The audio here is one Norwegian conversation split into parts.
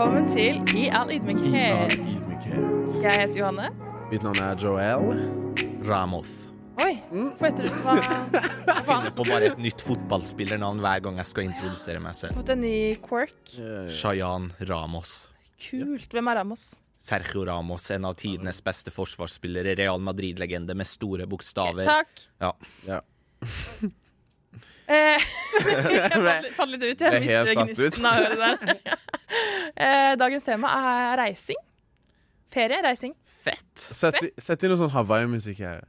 velkommen til I all ydmykhet. Ydmykhet. Jeg heter Johanne. Mitt navn er Joel. Ramos. Oi, hvorfor heter du hva, hva faen? Finner på bare et nytt fotballspillernavn hver gang jeg skal introdusere meg selv. Fått en ny quirk. Shayan Ramos. Kult. Hvem er Ramos? Sergio Ramos, en av tidenes beste forsvarsspillere. Real Madrid-legende med store bokstaver. Takk. Ja. Ja. Eh, jeg falt litt ut. Jeg ut. gnisten av øret der. Eh, dagens tema er reising. Ferie, reising. Fett. Sett, sett inn noe sånn Hawaii-musikk her.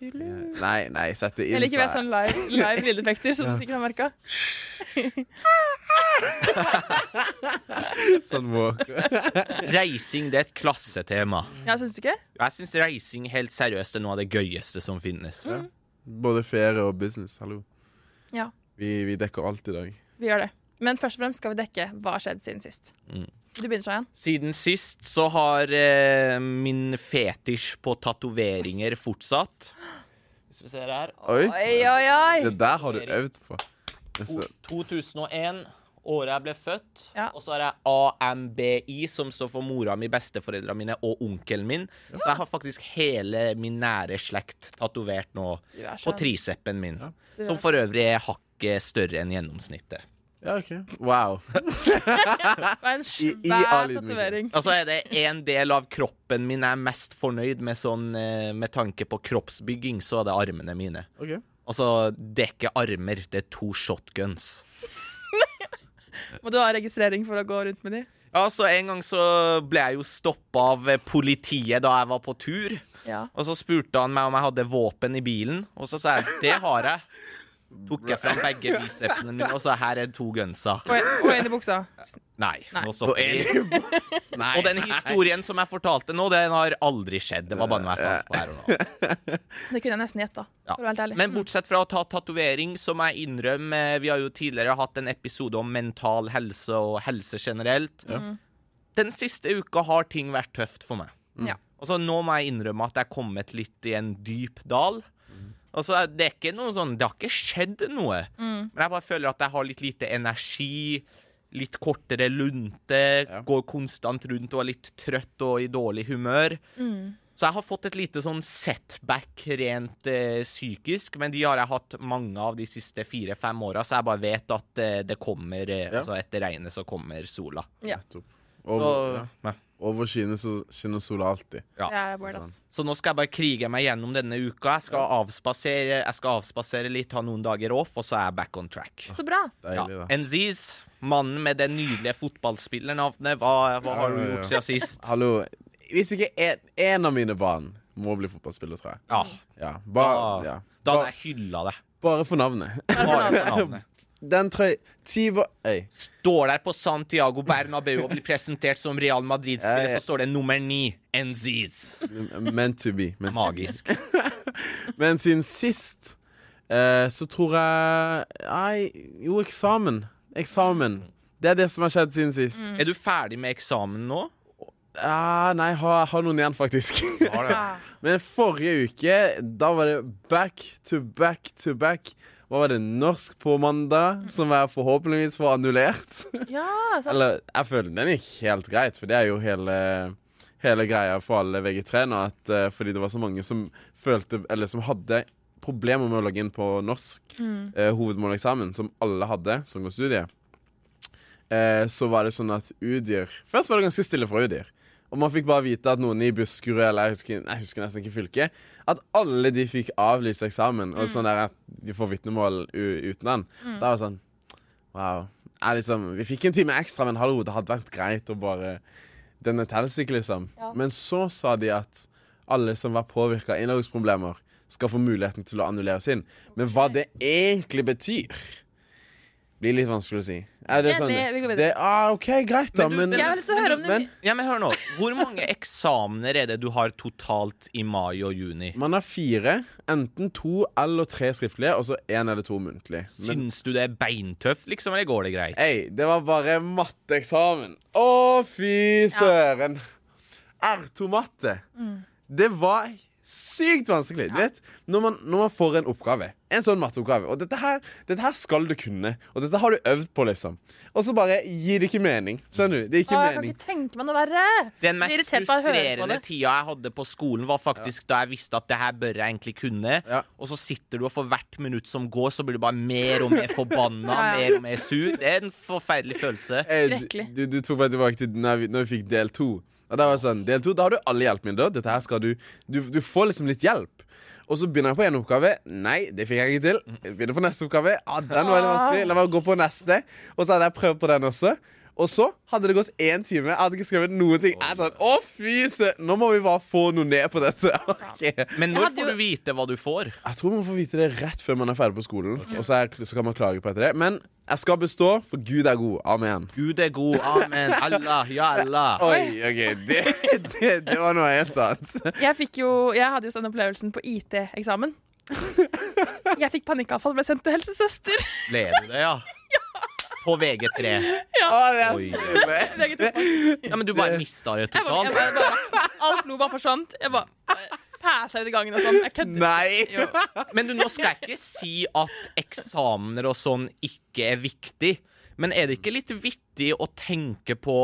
Nei, nei, sett det inn. Jeg liker sånn live, live lydeffekter, som du sikkert har merka. Sånn walk. Reising det er et klassetema. Ja, syns du ikke? Jeg syns reising helt seriøst er noe av det gøyeste som finnes. Både ferie og business. Hallo. Ja, Vi, vi dekker alt i dag. vi gjør det. Men først og fremst skal vi dekke hva har skjedd siden sist. Mm. Du begynner, Shayan. Siden sist så har eh, min fetisj på tatoveringer fortsatt. Hvis vi ser her Oi, Oi, oi, oi! det der har du øvd på. Det To- ser- 2001, året jeg ble født. Ja. Og så har jeg AMBI, som står for mora mi, besteforeldra mine og onkelen min. Så jeg har faktisk hele min nære slekt tatovert nå på tricepen min. Ja. Som for øvrig er hakket større enn gjennomsnittet. Ja, OK. Wow. Det var en svær tatovering. Og. Altså er det en del av kroppen min jeg er mest fornøyd med sånn eh, med tanke på kroppsbygging, så er det armene mine. Okay. Altså, det er ikke armer, det er to shotguns. Må du ha registrering for å gå rundt med de? Ja, så En gang så ble jeg jo stoppa av politiet da jeg var på tur. Ja. Og så spurte han meg om jeg hadde våpen i bilen, og så sa jeg det har jeg. Tok jeg fram begge bicepsene mine og sa her er to gunsa. Og, en- og en i buksa. Nei, Nei. nå stopper vi. Og den historien som jeg fortalte nå, den har aldri skjedd. Det var bare noe jeg fant på her og nå. Det kunne jeg nesten gjetta. Ja. For å være helt ærlig. Men bortsett fra å ta tatovering, så må jeg innrømme Vi har jo tidligere hatt en episode om mental helse og helse generelt. Den siste uka har ting vært tøft for meg. Ja. Altså, nå må jeg innrømme at jeg er kommet litt i en dyp dal. Altså, det er ikke noe sånn Det har ikke skjedd noe. Men jeg bare føler at jeg har litt lite energi. Litt kortere lunte. Ja. Går konstant rundt og er litt trøtt og i dårlig humør. Mm. Så jeg har fått et lite sånn setback rent eh, psykisk, men de har jeg hatt mange av de siste fire-fem åra, så jeg bare vet at eh, det kommer eh, Ja. Altså etter regnet så kommer sola. Ja. Og, Så, ja. Ja. Over skinner, så skinner sola alltid. Ja. Bored, ass. så nå skal jeg bare krige meg gjennom denne uka. Jeg skal, avspasere, jeg skal avspasere litt, ha noen dager off, og så er jeg back on track. Så bra. Ja. Deilig. Nziz, mannen med det nydelige fotballspillernavnet, hva, hva har du Ja, ja, ja. gjort siden sist? Hallo. Hvis ikke en, en av mine barn må bli fotballspiller, tror jeg. Ja, Ja, bare, da, ja. da hadde jeg hylla det. bare for navnet. Bare for navnet. Den trøy... Tiba... Øy. står der på Santiago Bernabeu og blir presentert som Real Madrid-spiller, Ja, ja. så står det nummer ni, NZs. Meant to be. Meant Magisk. Men siden sist eh, så tror jeg Nei, jo, eksamen. Eksamen. Det er det som har skjedd siden sist. Er du ferdig med eksamen nå? Ah, nei, jeg har, har noen igjen, faktisk. Ja. Men forrige uke, da var det back to back to back. Hva var det? Norsk på mandag, som jeg forhåpentligvis får annullert. ja, sant. Eller, jeg føler den gikk helt greit, for det er jo hele, hele greia for alle VG3 nå. At, uh, fordi det var så mange som følte, eller som hadde problemer med å logge inn på norsk eh, hovedmåleksamen, som alle hadde som går studiet. Uh, så var det sånn at Udir Først var det ganske stille fra Udir. Og man fikk bare vite at noen i Buskerud eller jeg husker, jeg husker nesten ikke fylket, at alle de fikk avlyst eksamen. Og sånn der at de får vitnemål uten den. Da var det sånn Wow. Liksom, vi fikk en time ekstra, men hallo, det hadde vært greit å bare Denne teller ikke, liksom. Ja. Men så sa de at alle som var påvirka av innlagsproblemer, skal få muligheten til å annulleres sin. Men hva det egentlig betyr, blir litt vanskelig å si. Er det sånn Enig, vi går videre. det, ah, OK, greit, da, Men du- men, men- Jeg lyst høre om det. men Ja, men hør nå. Hvor mange eksamener er det du har totalt i mai og juni? man har fire. Enten to eller tre skriftlige, og så én eller to muntlig. Men Syns du det er beintøft, liksom, eller går det greit? ei, det var bare matteeksamen. Å, fy søren. R2-matte. Det var sykt vanskelig. Du vet, når man, når man får en oppgave, en sånn matteoppgave, og dette her, dette her skal du kunne, og dette har du øvd på, liksom, og så bare gir det ikke mening. Skjønner du? Det gir ikke Å, jeg kan ikke tenke meg noe verre. Den mest frustrerende tida jeg hadde på skolen, var faktisk da jeg visste at det her bør jeg egentlig kunne. Ja. Og så sitter du, og for hvert minutt som går, så blir du bare mer og mer forbanna, Ja, ja. mer og mer sur. Det er en forferdelig følelse. Eh, du, Skrekkelig. du, du tok meg tilbake til når vi, når vi fikk del to. Og da var det sånn, del to, da har du alle hjelpemidler. Dette her skal du, du Du får liksom litt hjelp. Og så begynner jeg på en oppgave. Nei, det fikk jeg ikke til. Begynner på neste oppgave. Ah, den var veldig vanskelig. La meg gå på neste. Og så hadde jeg prøvd på den også. Og så hadde det gått én time. Jeg hadde ikke skrevet noen ting. Jeg sånn, å fy Nå må vi bare få noe ned på dette. Okay. Men når får du vite hva du får? Jeg tror man får vite det rett før man er ferdig på skolen. Og så, er, så kan man klage på etter det. Men jeg skal bestå, for Gud er god. Amen. Gud er god. Amen. Allah. Ja, Allah. Oi, OK. Det, det, det var noe helt annet. Jeg, fikk jo, jeg hadde jo den opplevelsen på IT-eksamen. Jeg fikk panikkavfall, ble sendt til helsesøster. Ble du det, ja? På VG3. Å, det er Ja, men du bare mista det totalt. jeg bare, jeg bare, alt blod bare forsvant. Jeg bare pæsa ut i gangen og sånn. Jeg kødder. Nei. Jo. Men du, nå skal jeg ikke si at eksamener og sånn ikke er viktig. Men er det ikke litt vittig å tenke på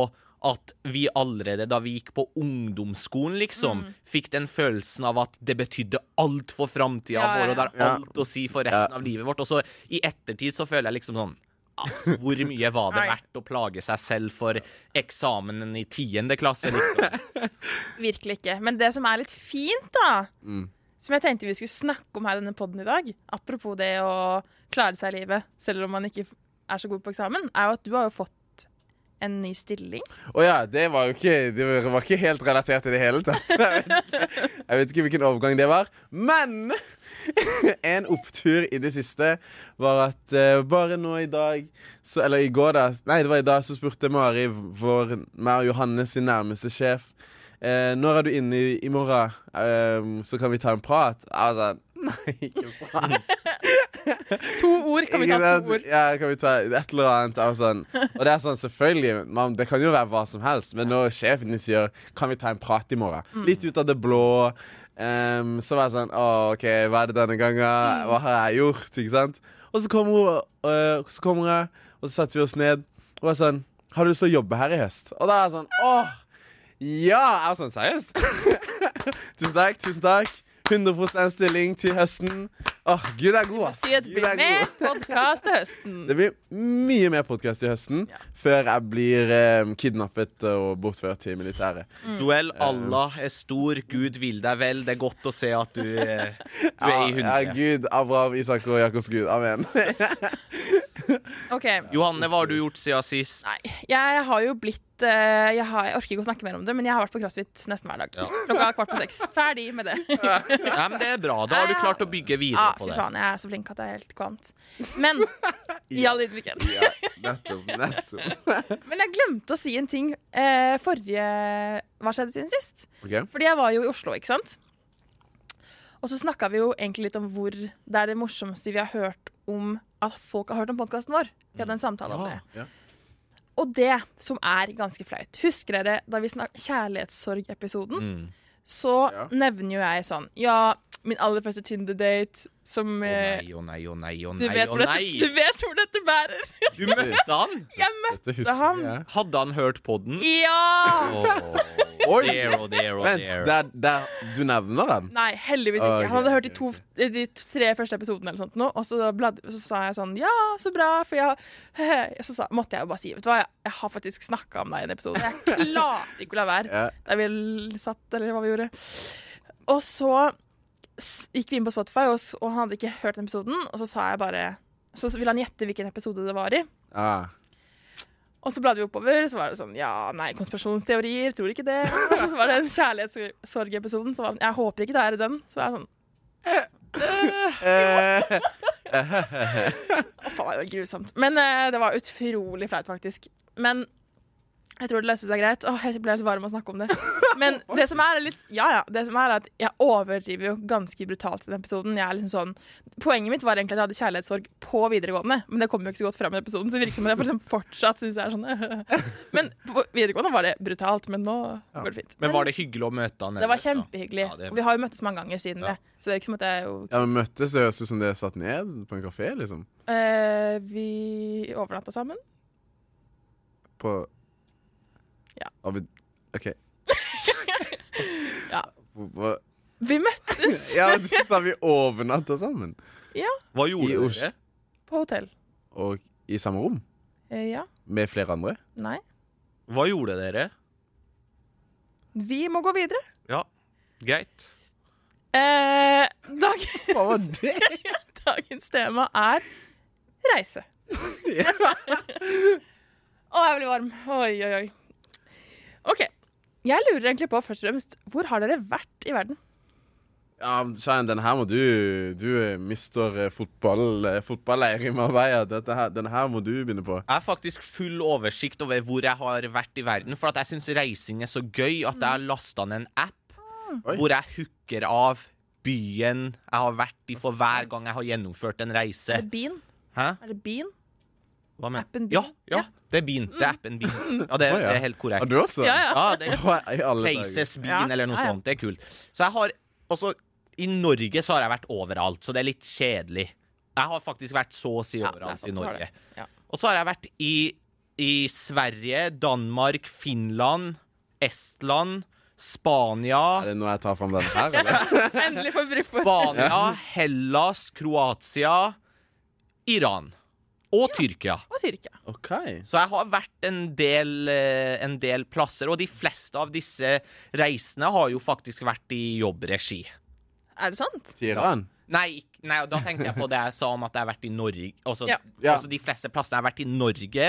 at vi allerede da vi gikk på ungdomsskolen, liksom, Mm. fikk den følelsen av at det betydde alt for framtida Ja, ja, vår, og det er ja. alt å si for resten av livet vårt. Og så i ettertid så føler jeg liksom sånn Hvor mye var det verdt å plage seg selv for eksamenen i tiende klasse? Liksom? Virkelig ikke. Men det som er litt fint, da, Mm. som jeg tenkte vi skulle snakke om her i denne podden i dag, apropos det å klare seg i livet selv om man ikke er så god på eksamen, er jo at du har jo fått en ny stilling. Å ja, det var jo ikke Det var ikke helt relatert i det hele tatt. Jeg vet ikke, jeg vet ikke hvilken overgang det var. Men en opptur i det siste var at uh, bare nå i dag så, Eller i går, da. Nei, det var i dag, så spurte Mari, vår meg og Johannes sin nærmeste sjef, uh, når er du inne i, i morgen, uh, så kan vi ta en prat. Sånn Nei, ikke prat. To ord, kan vi ta to ord? Ja, kan vi ta et eller annet og sånn. Og det er sånn, selvfølgelig, man, det kan jo være hva som helst, men når sjefen din sier 'kan vi ta en prat i morgen', Mm. litt ut av det blå, um, så var jeg sånn 'å, OK, hva er det denne gangen? Mm. Hva har jeg gjort?' Ikke sant? Og så kommer hun, og så kommer jeg, og så setter vi oss ned, og er sånn 'Har du lyst til å jobbe her i høst?' Og da er jeg sånn 'Åh, ja!' Jeg var sånn, seriøst? tusen takk, tusen takk. 100 stilling til høsten. Åh, Gud er god, ass. Si at det blir er mer podkast til høsten. Det blir mye mer podkast til høsten Ja. før jeg blir eh, kidnappet og bortført til militæret. Mm. Joel, Allah er stor, Gud vil deg vel. Det er godt å se at du, eh, du er i Ja, hundre. Gud, Abraham, Isak og Jakobs Gud. Amen. okay. Johanne, hva har du gjort siden sist? Nei, jeg har jo blitt eh, jeg, har, jeg orker ikke å snakke mer om det, men jeg har vært på CrossFit nesten hver dag. Ja. Klokka kvart på seks. Ferdig med det. Ja, men Det er bra. Da har du klart å bygge Ja, videre på fy det. faen, jeg er så flink at det er helt kvant. Men i all ydmykhet. ja, nettopp, nettopp. Men jeg glemte å si en ting eh, forrige Hva skjedde siden sist? Okay. Fordi jeg var jo i Oslo, ikke sant? Og så snakka vi jo egentlig litt om hvor det er det morsomste vi har hørt om at folk har hørt om podkasten vår. Vi hadde en samtale om det. Ja. Og det som er ganske flaut Husker dere da vi snakket Kjærlighetssorg-episoden? Mm. Så Ja. nevner jo jeg sånn Ja, min aller første Tinder-date som Å eh, nei, å nei, å nei, å du, nei, vet å nei. dette, du vet hvor dette bærer! Du møtte han? Jeg møtte han. jeg. Hadde han hørt på den? Ja! Oh, Oi. there, there, oh, Vent, there. der, der, du nevner den? Nei, heldigvis ikke. Okay, Han hadde hørt de, to, de tre første episodene, eller sånt nå, og så, blad, så sa jeg sånn Ja, så bra, for jeg Så sa, måtte jeg jo bare si Vet du hva, jeg, jeg har faktisk snakka om deg i en episode. Jeg klarte ikke å la være. Ja. Der vi satt, eller hva vi gjorde. Og så gikk vi inn på Spotify, og, og han hadde ikke hørt den episoden, og så sa jeg bare Så ville han gjette hvilken episode det var i. Ah. Og så bladde vi oppover, så var det sånn Ja, nei, konspirasjonsteorier, tror ikke det. Og så var det en kjærlighetssorgepisoden, så var sånn Jeg håper ikke det er i den. Så var jeg sånn Eh, Å, faen, det var grusomt. Men eh, det var utrolig flaut, faktisk. Men Jeg tror det løste seg greit. Åh, jeg ble helt varm av å snakke om det. Men det som er litt Ja, ja. Det som er at jeg overdriver jo ganske brutalt i den episoden. Jeg er liksom sånn Poenget mitt var egentlig at jeg hadde kjærlighetssorg på videregående, men det kommer jo ikke så godt fram i episoden, så det virker som at jeg fortsatt syns jeg er sånn Men på videregående var det brutalt, men nå går det fint. Men var det hyggelig å møte han? Det var kjempehyggelig. Ja, det- Og vi har jo møttes mange ganger siden Ja. det. Så det er ikke som at jeg jo Ja, men Møttes det høres ut som det er satt ned på en kafé, liksom? Eh, Vi overnatta sammen. På Ja. Vi OK. Ja. Hva- Vi møttes Ja, du sa vi overnatta sammen. Hva I gjorde Os- dere? på hotell. Og i samme rom? Eh, Ja. Med flere andre? Nei. Hva gjorde dere? Vi må gå videre. Ja, greit. Eh, dag, Hva var det? dagens tema er reise. Å, jeg blir varm. Oi, oi, oi. OK. Jeg lurer egentlig på først og fremst hvor har dere vært i verden? Ja, Shayan, den her må du Du er mister eh, fotball, eh, fotballeir i Marbella. Her, den her må du begynne på. Jeg har faktisk full oversikt over hvor jeg har vært i verden, for at jeg syns reising er så gøy at jeg har lasta ned en app Oi. hvor jeg hooker av byen jeg har vært i for hver gang jeg har gjennomført en reise. Er det Bean? Hæ? Er det Bean? Hva med? Appen Ja, Bean? ja, det er Bean. Det er appen Bean. Ja, det, det er helt korrekt. korrekt. du også? Ja, ja. Ja, det er Hva i alle dager? Places Bean Ja, eller noe ja, ja. sånt. Det er kult. Så jeg har også I Norge så har jeg vært overalt, så det er litt kjedelig. Jeg har faktisk vært så å si Ja, det er overalt sant, i du har Norge. det. Ja. Og så har jeg vært i, i Sverige, Danmark, Finland, Estland, Spania Er det nå jeg tar fram den her, eller? Endelig får vi bruk for Spania, Hellas, Kroatia, Iran og Tyrkia. Og Tyrkia. OK. Så jeg har vært en del, eh, en del plasser, og de fleste av disse reisene har jo faktisk vært i jobbregi. Er det sant? Tiran? Nei, nei, da tenkte jeg på det jeg sa om at jeg har vært i Norge. Altså, Ja. Ja. altså de fleste plassene jeg har vært i Norge,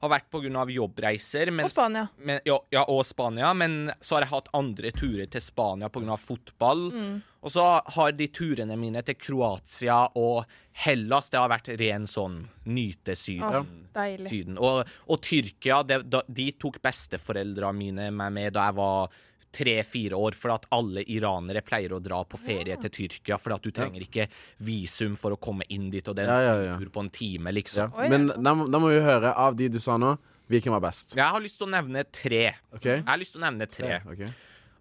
har vært pga. jobbreiser. Og Spania. men, ja, ja, og Spania. Men så har jeg hatt andre turer til Spania pga. fotball. Mm. Og så har de turene mine til Kroatia og Hellas Det har vært ren sånn nyte Syden. Deilig. Syden. Og, og Tyrkia, det, de tok besteforeldra mine meg med da jeg var tre-fire år, for at alle iranere pleier å dra på ferie til Tyrkia, for at du trenger ikke visum for å komme inn dit, og det er en Ja, ja, ja. tur på en time, Ja. liksom. Oi, Men da, må- da må vi høre av de du sa nå, hvilken var best. Jeg har lyst til å nevne tre. Okay. Jeg har lyst til å nevne tre. Okay.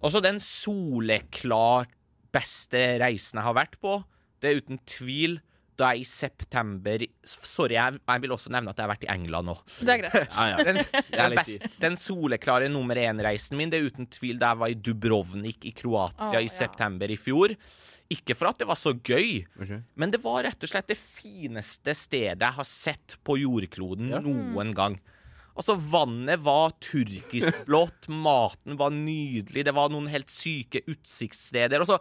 Også den soleklart beste reisen jeg har vært på, det er uten tvil da jeg i september Sorry, jeg, jeg vil også nevne at jeg har vært i England nå. Det er greit. Ja, ja. Den, er den, best, den soleklare nummer én-reisen min det er uten tvil da jeg var i Dubrovnik i Kroatia oh, i ja. september i fjor. Ikke for at det var så gøy, okay. men det var rett og slett det fineste stedet jeg har sett på jordkloden Ja. noen gang. Altså, vannet var turkisblått, maten var nydelig, det var noen helt syke utsiktssteder. Og så,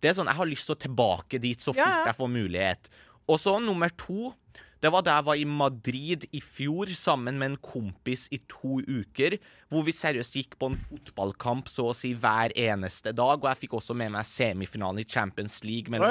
det er sånn, Jeg har lyst til å tilbake dit så fort Ja, ja. jeg får mulighet. Og så nummer to. Det var da jeg var i Madrid i fjor sammen med en kompis i to uker, hvor vi seriøst gikk på en fotballkamp så å si hver eneste dag. Og jeg fikk også med meg semifinalen i Champions League mellom.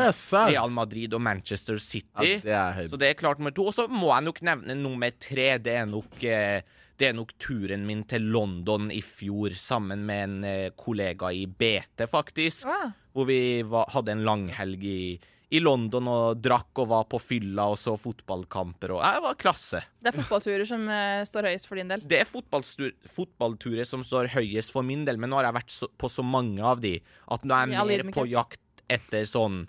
Real Madrid og Manchester City. Ja, det. Så det er klart nummer to. Og så må jeg nok nevne nummer tre. Det er nok, eh, det er nok turen min til London i fjor sammen med en eh, kollega i BT, faktisk. Ah, Hvor vi var, hadde en langhelg i, i London og drakk og var på fylla og så fotballkamper. Og Jeg det var klasse. det er fotballturer som uh, står høyest for din del. Det er fotballturer som står høyest for min del, men nå har jeg vært så, på så mange av de at nå er jeg mer på jakt etter sånn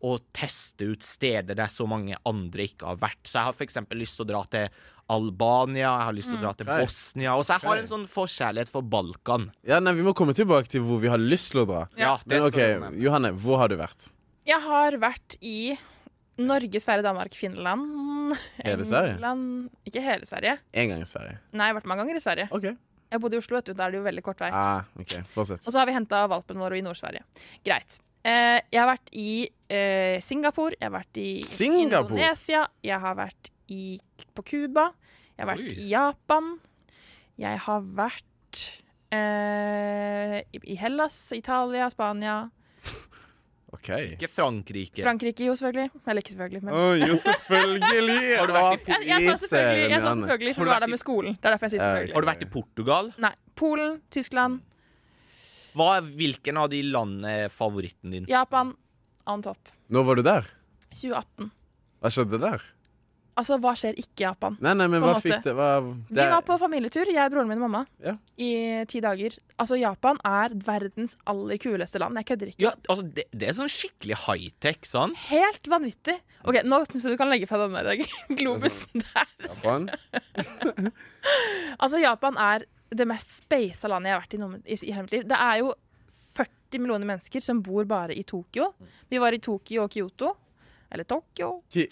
å teste ut steder der så mange andre ikke har vært. Så jeg har f.eks. lyst til å dra til Albania, jeg har lyst til å dra til. Bosnia. Og så jeg har en sånn forkjærlighet for Balkan. Ja, nei, Vi må komme tilbake til hvor vi har lyst til å dra. Ja. det Men skal OK, vi. Johanne, hvor har du vært? Jeg har vært i Norge, Sverige, Danmark, Finland Hele Sverige? England Ikke hele Sverige. En gang i Sverige. Nei, jeg har vært mange ganger i Sverige. OK. Jeg bodde i Oslo, vet du. Da er det jo veldig kort vei. Ah, ok, Fortsett. Og så har vi henta valpen vår i Nord-Sverige. Greit. Eh, jeg har vært i eh, Singapore, jeg har vært i Singapore? Indonesia, jeg har vært i, på Cuba, jeg har vært Oi. i Japan, jeg har vært eh, i, i Hellas, Italia, Spania OK. Ikke Frankrike. Frankrike, jo, selvfølgelig. Eller ikke selvfølgelig, men oh, jo, selvfølgelig! Har du vært i jeg, jeg sa selvfølgelig, jeg sa selvfølgelig for du er var der med skolen. Det er derfor jeg sier selvfølgelig. Har du vært i Portugal? Nei. Polen, Tyskland, Hva, hvilken av de landene er favoritten din? Japan on top. Når var du der? 2018. Hva skjedde der? Altså, hva skjer ikke i Japan? Nei, nei, men hva måte. fikk det hva, Vi var på familietur, jeg, broren min og mamma, Ja. i ti dager. Altså, Japan er verdens aller kuleste land. Jeg kødder ikke. Ja, altså, det, det er sånn skikkelig high-tech, sant? Helt vanvittig. OK, nå syns jeg du kan legge fra den der globusen der. Japan? Altså, Japan er det mest speisa landet jeg har vært i, noen- i, i hele mitt liv. Det er jo 40 millioner mennesker som bor bare i Tokyo. Vi var i Tokyo og Kyoto. Eller Tokyo. Ki-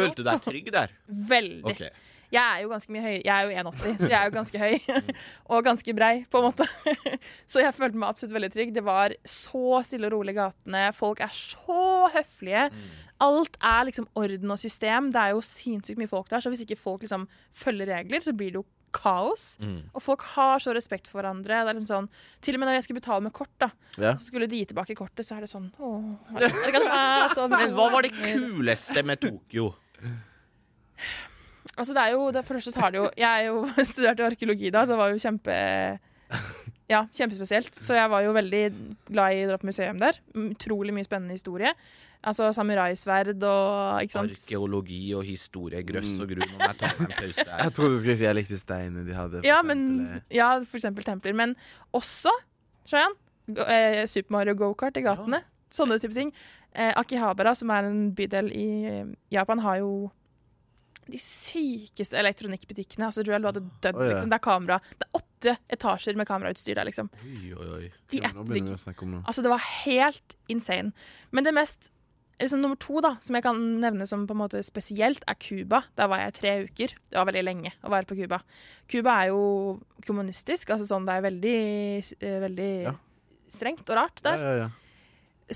Følte du deg trygg der? Veldig. Okay. Jeg er jo ganske mye høy. Jeg er jo 1,80, så jeg er jo ganske høy. og ganske brei, på en måte. så jeg følte meg absolutt veldig trygg. Det var så stille og rolig i gatene. Folk er så høflige. Alt er liksom orden og system. Det er jo sinnssykt mye folk der, så hvis ikke folk liksom følger regler, så blir det jo kaos. Mm. Og folk har så respekt for hverandre. Det er liksom sånn, til og med når jeg skulle betale med kort, da, Ja. så skulle de gi tilbake kortet, så er det sånn åh, er det- er det ikke- så- Men hva var det kuleste med Tokyo? Altså det er jo, det, for det første så har det jo Jeg er jo studert i arkeologi da, det var jo kjempe Ja, kjempespesielt. Så jeg var jo veldig glad i å dra på museum der. Utrolig mye spennende historie. Altså samuraisverd og ikke sant? Arkeologi og historie, grøss og grunn. Jeg tar en pause her. Jeg trodde du skulle si jeg likte steinene de hadde. for Ja, men, ja, for eksempel templer. Men også, Shayan, eh, Super Mario go-kart i gatene. Sånne type ting. Eh, Akihabara, som er en bydel i eh, Japan, har jo de sykeste elektronikkbutikkene. Altså, Joel, du hadde dødd, oh, ja. liksom. Det er kamera. Det er åtte etasjer med kamerautstyr der, liksom. Oi, oi, oi. I ett bygg. Altså, det var helt insane. Men det mest liksom, Nummer to, da, som jeg kan nevne som på en måte spesielt, er Cuba. Der var jeg tre uker. Det var veldig lenge å være på Cuba. Cuba er jo kommunistisk. Altså sånn, det er veldig, eh, veldig Ja. strengt og rart der. Ja, ja, ja.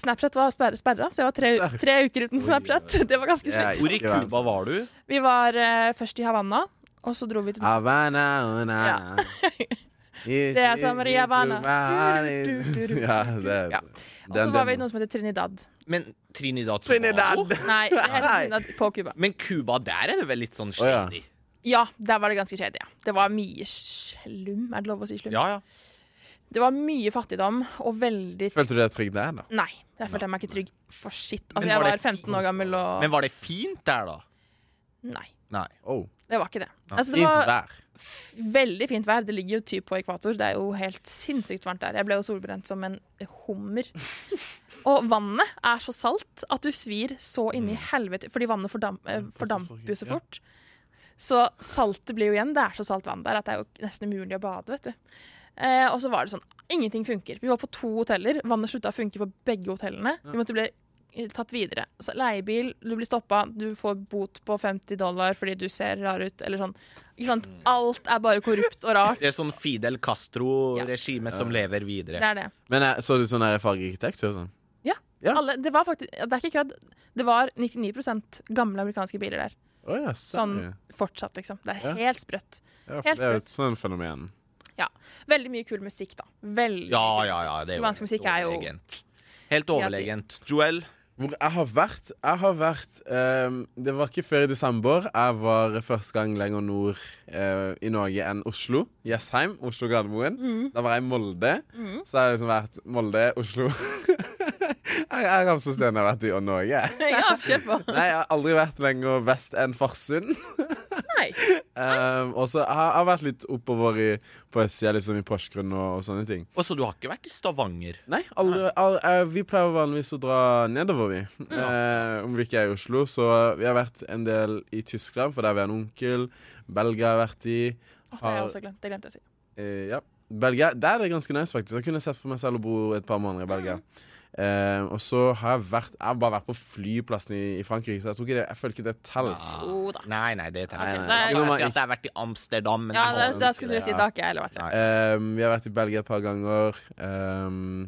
Snapchat var sperra, sperra, så jeg var tre, tre uker uten Snapchat. Det var ganske slitsomt. Hvor i Cuba var du? Vi var uh, først i Havanna, og så dro vi til Havana, Havana. Ja. Det er som Maria Havana. Ja, det Ja. Og så var vi i noe som heter Trinidad. Men Trinidad! Tobago? Nei, det heter Trinidad på Cuba. Men Cuba, der er det vel litt sånn Å, ja. shady? Ja, der var det ganske shady. Ja. Det var mye slum. Er det lov å si slum? Ja, ja. Det var mye fattigdom og veldig Følte du deg trygg der, da? Nei, jeg følte jeg meg ikke trygg for shit. Altså, jeg var var det 15 år gammel og Men var det fint der, da? Nei, Nei. Oh, det var ikke det. Ja, Altså, det fint var vær. veldig fint vær. Det ligger jo typ på ekvator. Det er jo helt sinnssykt varmt der. Jeg ble jo solbrent som en hummer. Og vannet er så salt at du svir så inn i helvete Fordi vannet eh, fordamper jo så fort. Så saltet blir jo igjen. Det er så salt vann der at det er jo nesten umulig å bade, vet du. Eh, og så var det sånn Ingenting funker. Vi var på to hoteller. Vannet slutta å funke på begge hotellene. Vi måtte bli eh, tatt videre. Så leiebil, du blir stoppa, du får bot på 50 dollar fordi du ser rar ut, eller sånn. Ikke sant? Alt er bare korrupt og rart. Det er sånn Fidel Castro-regime som lever videre. Det er det. Men jeg, så du sånn der fargearkitektur sånn? Ja. Alle, det var faktisk, det er ikke kødd. Det var 99 gamle amerikanske biler der. Oh, ja, Sånn fortsatt, liksom. Det er Ja. helt sprøtt. Ja, for helt det er jo et sånt sånn fenomen. Veldig mye kul musikk, da. Veldig Ja, ja, ja. Det er jo musikk er jo overlegent. Helt overlegent. Joel, Hvor jeg har vært Jeg har vært um, Det var ikke før i desember. Jeg var første gang lenger nord uh, i Norge enn Oslo. Jessheim, Oslo Gardermoen. Mm. Da var jeg i Molde. Så har jeg liksom vært Molde, Oslo Jeg jeg har så stedene jeg har vært i Norge. Ja. Nei, jeg har aldri vært lenger vest enn Farsund. Nei. Um, og så har jeg har vært litt oppover i, på østsida, liksom i Porsgrunn og, og sånne ting. og så du har ikke vært i Stavanger? Nei, aldri, aldri, eh, vi pleier vanligvis å dra nedover, vi. Eh, om vi ikke er i Oslo. Så vi har vært en del i Tyskland, for der vi har en onkel. Belgia har vært i. Oh, det har jeg også glemt. Det glemte jeg å si. Eh, ja. Belgia, Der er det ganske nice, faktisk. Jeg kunne sett for meg selv å bo et par måneder i Belgia. Eh, og så har jeg vært Jeg har bare vært på flyplassen i, i Frankrike, så jeg, tror ikke det, jeg føler ikke det telles. Ja. Oh, Nei, nei, det ikke. nei. Jeg kan si at jeg har vært i Amsterdam, men Ja, det, det skulle du si. Da har ikke jeg heller vært der. Um, vi har vært i Belgia et par ganger. Um,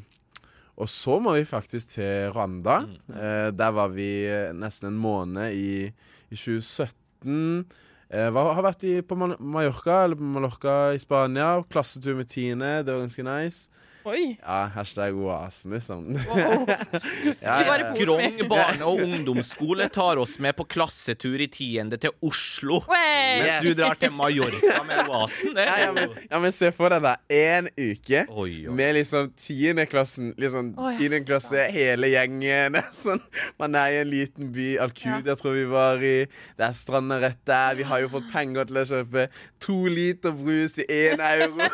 og så må vi faktisk til Rwanda. Eh, der var vi eh, nesten en måned i, i 2017. Uh, var, har vært i, på Mallorca, eller på Mallorca i Spania. Klassetur med Tine. Det var ganske nice. Oi. Ja, hashtag oasen, liksom. Wow. Ja, Vi var i ja, ja. Grong barne- og ungdomsskole tar oss med på klassetur i tiende til Oslo. Wey. Mens du drar til Mallorca med Oasen. Det Ja, ja, men, ja, men se for deg da, én uke Oi, oi. med liksom tiendeklassen, liksom tiendeklasse, tiende klasse, hele gjengen. Sånn, man er i en liten by, Alcudia tror vi var i. Det er stranda rett der. Vi har jo fått penger til å kjøpe to liter brus i én euro.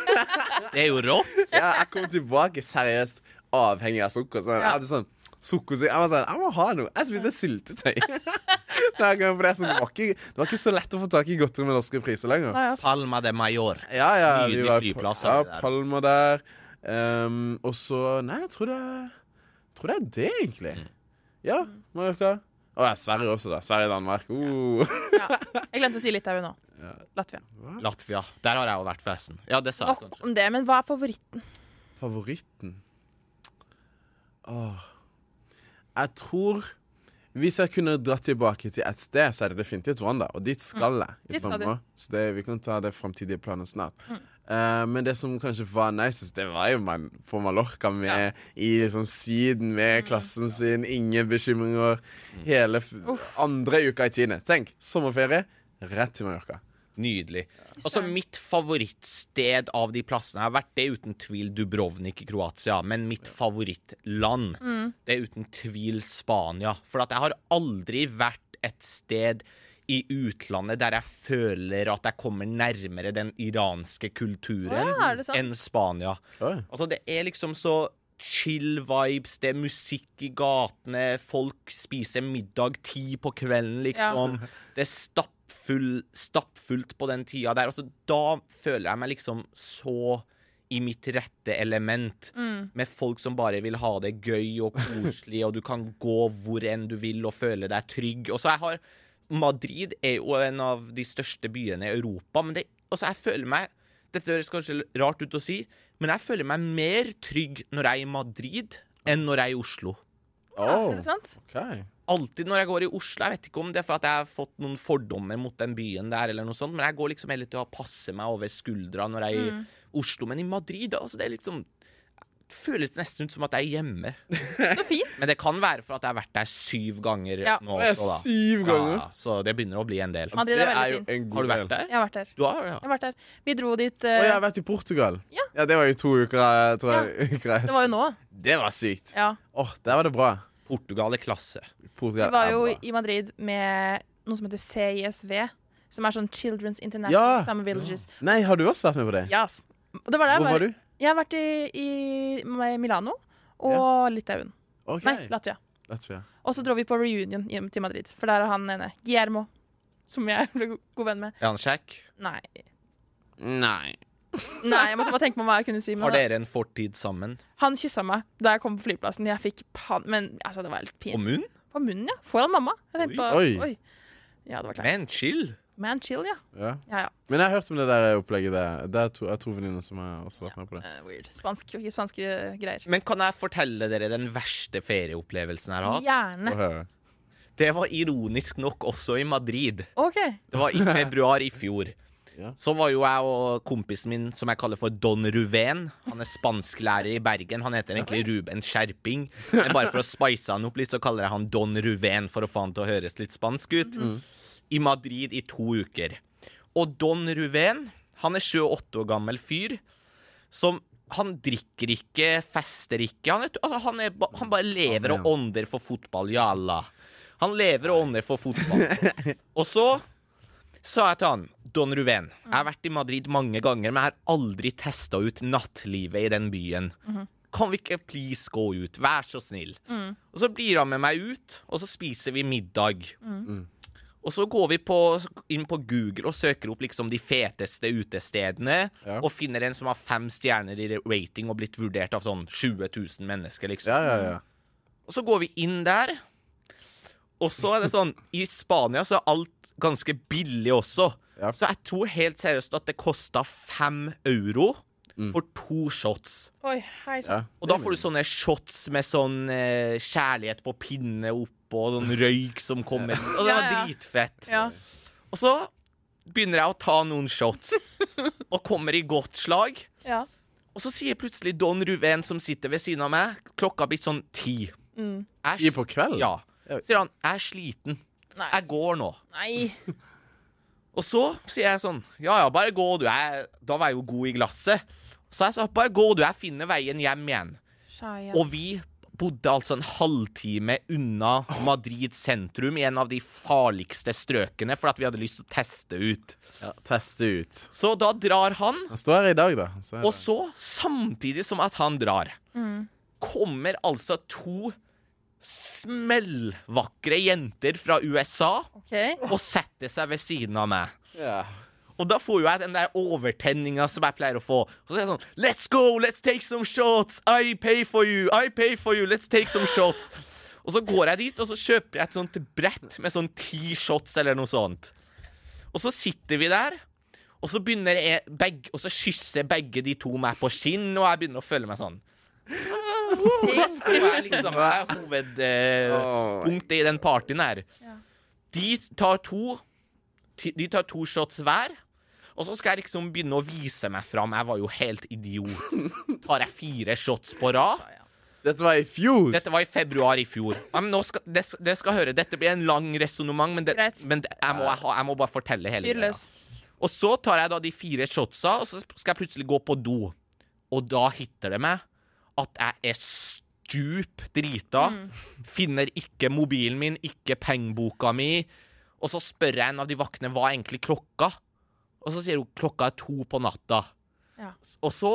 Det er jo rått. Ja, jeg kom tilbake seriøst avhengig av sukker. Så jeg hadde sånn sukkersyke. Jeg var sånn, jeg må ha noe. Jeg spiste syltetøy. Nei, det, er sånn, det, var ikke, det var ikke så lett å få tak i godteri med norske priser lenger. Nei, altså. Palma de Mayor. Ja, ja, Nydelig var flyplass, Ja, der. Palma der. Um, og så Nei, jeg tror det tror det er det, egentlig. Mm. Ja, Mallorca. Å ja, Sverige også, da. Sverige-Danmark. Uh. Ja. Jeg glemte å si Litauen nå. Ja. Latvia. Latvia. Der har jeg jo vært, forresten. Ja, det sa jeg Nok kanskje. om det, men hva er favoritten? Favoritten Åh Jeg tror Hvis jeg kunne dratt tilbake til et sted, så er det definitivt Rwanda. Og dit skal jeg i Dit skal du. Så det, vi kan ta det framtidige planet snart. Eh, men det som kanskje var nicest, det var jo man på Mallorca med Ja. i liksom Syden med klassen sin, ingen bekymringer. Hele f andre uka i tiende. Tenk, sommerferie, rett til Mallorca. Nydelig. Altså, mitt favorittsted av de plassene Jeg har vært det uten tvil Dubrovnik i Kroatia, men mitt favorittland det er uten tvil Spania. For at jeg har aldri vært et sted i utlandet der jeg føler at jeg kommer nærmere den iranske kulturen ja, er enn Spania. Oi. Altså, det er liksom så chill vibes, det er musikk i gatene, folk spiser middag ti på kvelden, liksom. Det er stappfull, stappfullt på den tida der. Altså, da føler jeg meg liksom så i mitt rette element, med folk som bare vil ha det gøy og koselig, og du kan gå hvor enn du vil og føle deg trygg. Og så jeg har Madrid er jo en av de største byene i Europa, men det, også jeg føler meg Dette høres kanskje rart ut å si, men jeg føler meg mer trygg når jeg er i Madrid enn når jeg er i Oslo. Oh, Er det sant? ok. Alltid når jeg går i Oslo, jeg vet ikke om det er for at jeg har fått noen fordommer mot den byen der, eller noe sånt, men jeg går liksom heller til å passe meg over skuldra når jeg er i Oslo. Men i Madrid, altså, det er liksom det føles nesten ut som at jeg er hjemme. Så fint. Men det kan være for at jeg har vært der syv ganger Ja. nå. Er også, da. syv ganger. Ja, så det begynner å bli en del. Madrid Det er er veldig jo fint. Har du vært der? Jeg har vært der. Du har, ja. Jeg har vært der. Vi dro dit Og eh, jeg har vært i Portugal. Ja. det var jo to uker, jeg tror jeg. Det var jo nå. Det var sykt. Ja. Åh, der var det bra. Portugal er klasse. Portugal Vi var jo i Madrid med noe som heter CISV, som er sånn Children's International Ja. Summer Villages. Nei, har du også vært med på det? Yes. Det var der Hvor var du? Jeg har vært i, i Milano og Litauen. Okay. Nei, Latvia. Latvia. Og så dro vi på reunion hjem til Madrid, for der er han ene, Guillermo, som jeg ble god venn med. Er han kjekk? Nei. Nei. Nei, jeg måtte bare tenke på hva jeg kunne si. Men Har dere en fortid sammen? han kyssa meg da jeg kom på flyplassen. Jeg fikk pan... Men altså, det var helt På munnen? På munnen, ja. Foran mamma. Jeg tenkte på Oi. Oi. Ja, det var klart. Men chill. Man chill, ja. Ja. Ja, ja. Men jeg har hørt om det der opplegget der. Det er to, jeg to venninner som har også vært med på det. Uh, weird. Spansk, spanske greier. Men kan jeg fortelle dere den verste ferieopplevelsen jeg har hatt? Gjerne. Det var ironisk nok også i Madrid. OK. Det var i februar i fjor. Ja. Så var jo jeg og kompisen min, som jeg kaller for Don Ruven Han er spansklærer i Bergen. Han heter egentlig Ruben Skjerping. Men bare for å spice han opp litt, så kaller jeg han Don Ruven for å få han til å høres litt spansk ut. I Madrid i to uker. Og Don Ruven, han er 28 år gammel fyr som han drikker ikke, fester ikke. Han, er, altså, han, er, han bare lever og ånder for fotball. Jalla. Han lever og ånder for fotball. Og så sa jeg til han, Don Ruven, jeg har vært i Madrid mange ganger, men jeg har aldri testa ut nattlivet i den byen. Kan vi ikke please gå ut? Vær så snill. Og så blir han med meg ut, og så spiser vi middag. Og så går vi på, inn på Google og søker opp liksom de feteste utestedene, Ja. og finner en som har fem stjerner i rating og blitt vurdert av sånn 20 000 mennesker, liksom. Ja, ja, ja. Og så går vi inn der, og så er det sånn I Spania så er alt ganske billig også. Ja. Så jeg tror helt seriøst at det kosta fem euro for to shots. Oi, hei ja. Og da får du sånne shots med sånn eh, kjærlighet på pinne oppå, og sånn røyk som kommer. Og det var dritfett. Ja. Og så begynner jeg å ta noen shots, og kommer i godt slag. ja. Og så sier plutselig Don Ruven, som sitter ved siden av meg, klokka har blitt sånn ti. Mm. Jeg Ti på kvelden? Ja. Sier han, jeg er sliten. Nei. Jeg går nå. Nei. Og så sier jeg sånn, ja ja, bare gå du. Jeg, da var jeg jo god i glasset. Så jeg sa, bare gå du, jeg finner veien hjem igjen. Shia. Og vi bodde altså en halvtime unna Madrid sentrum, i en av de farligste strøkene, for at vi hadde lyst til å teste ut. Ja, teste ut. Så da drar han, Han står her i dag, da. Så og så, samtidig som at han drar, kommer altså to smellvakre jenter fra USA okay. og setter seg ved siden av meg. Yeah. Og da får jo jeg den der overtenninga som jeg pleier å få. Og så er jeg sånn Let's go! Let's take some shots! I pay for you! I pay for you! Let's take some shots! Og så går jeg dit, og så kjøper jeg et sånt brett med sånn ti shots eller noe sånt. Og så sitter vi der, og så begynner jeg begge, Og så kysser begge de to meg på skinn, og jeg begynner å føle meg sånn. Det skal er liksom hovedpunktet i den partyen her. De tar to De tar to shots hver. Og så skal jeg liksom begynne å vise meg fram. Jeg var jo helt idiot. Tar jeg fire shots på rad? Dette var i fjor. Dette var i februar i fjor. Ja, men nå skal, det, det skal høre. Dette blir en lang resonnement, men, det, men det, jeg, må, jeg, jeg må bare fortelle hele greia. Og så tar jeg da de fire shotsa, og så skal jeg plutselig gå på do. Og da hitter det meg at jeg er stup drita. Finner ikke mobilen min, ikke pengeboka mi. Og så spør jeg en av de vaktene hva er egentlig klokka. Og så sier hun klokka er to på natta. Ja. Og så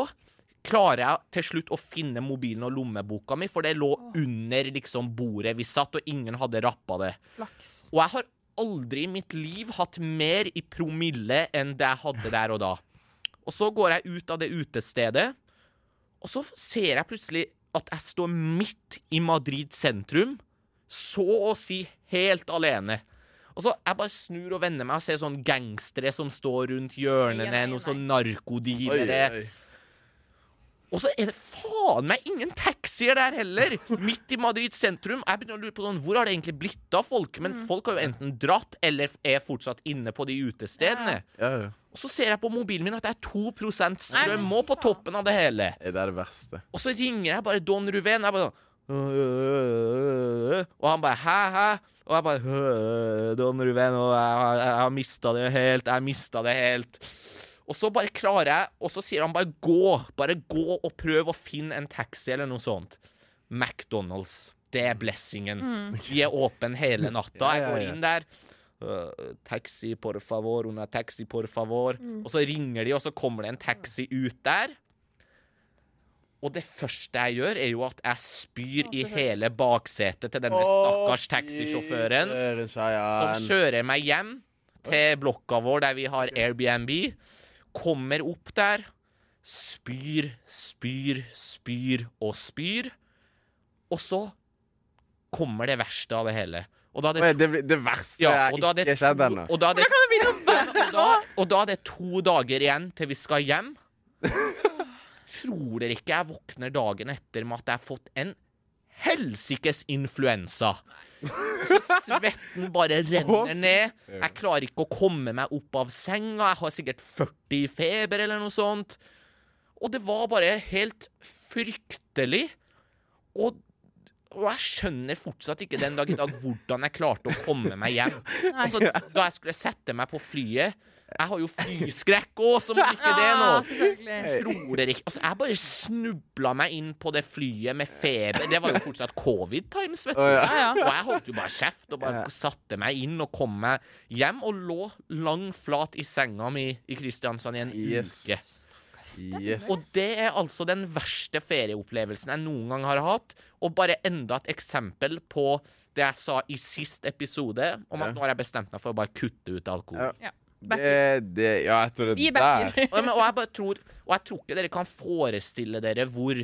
klarer jeg til slutt å finne mobilen og lommeboka mi, for det lå under liksom bordet vi satt, og ingen hadde rappa det. Laks. Og jeg har aldri i mitt liv hatt mer i promille enn det jeg hadde der og da. Og så går jeg ut av det utestedet, og så ser jeg plutselig at jeg står midt i Madrid sentrum, så å si helt alene. Og så Jeg bare snur og vender meg og ser sånn gangstere som står rundt hjørnene, Nei, nei, noen sånn narkodivere. Og så er det faen meg ingen taxier der heller! Midt i Madrid sentrum. Jeg begynner å lure på sånn, Hvor har det egentlig blitt av folk? Men folk har jo enten dratt eller er fortsatt inne på de utestedene. Ja, ja. Og så ser jeg på mobilen min at det er 2 strøm og på toppen av det hele. Det er det verste. Og så ringer jeg bare Don Ruven. Jeg bare sånn Og han bare hæ, hæ? Og jeg bare «Øh, Don Ruven, og jeg, jeg, jeg har mista det helt. Jeg mista det helt. Og så bare klarer jeg, og så sier han bare gå. Bare gå og prøv å finne en taxi eller noe sånt. McDonald's. Det er blessingen. De er åpne hele natta. Jeg går inn der. «Øh, taxi, por favor, una taxi, por favor. Og så ringer de, og så kommer det en taxi ut der. Og det første jeg gjør, er jo at jeg spyr i hele baksetet til denne stakkars taxisjåføren. Som kjører meg hjem til blokka vår der vi har Airbnb. Kommer opp der, spyr, spyr, spyr og spyr. Og så kommer det verste av det hele. Og da hadde det, blir- det verste ja, jeg ikke det ikke skjedd ennå. og da det og da, og da er det to dager igjen til vi skal hjem. Tror dere ikke jeg våkner dagen etter med at jeg har fått en helsikes influensa? Så svetten bare renner ned. Jeg klarer ikke å komme meg opp av senga. Jeg har sikkert 40 i feber eller noe sånt. Og det var bare helt fryktelig. Og, og jeg skjønner fortsatt ikke den dag i dag hvordan jeg klarte å komme meg hjem. Altså, da jeg skulle sette meg på flyet Jeg har jo flyskrekk òg, som ikke det nå. Tror dere ikke Altså, jeg bare snubla meg inn på det flyet med feber. Det var jo fortsatt covid-times, vet du. Og jeg holdt jo bare kjeft og bare satte meg inn og kom meg hjem og lå lang flat i senga mi i Kristiansand i en Yes. uke. Yes. Og det er altså den verste ferieopplevelsen jeg noen gang har hatt. Og bare enda et eksempel på det jeg sa i sist episode, om at nå har jeg bestemt meg for å bare kutte ut alkohol. Ja. Det, det, ja, etter det Vi der. Og, men, og jeg bare tror Og jeg tror ikke dere kan forestille dere hvor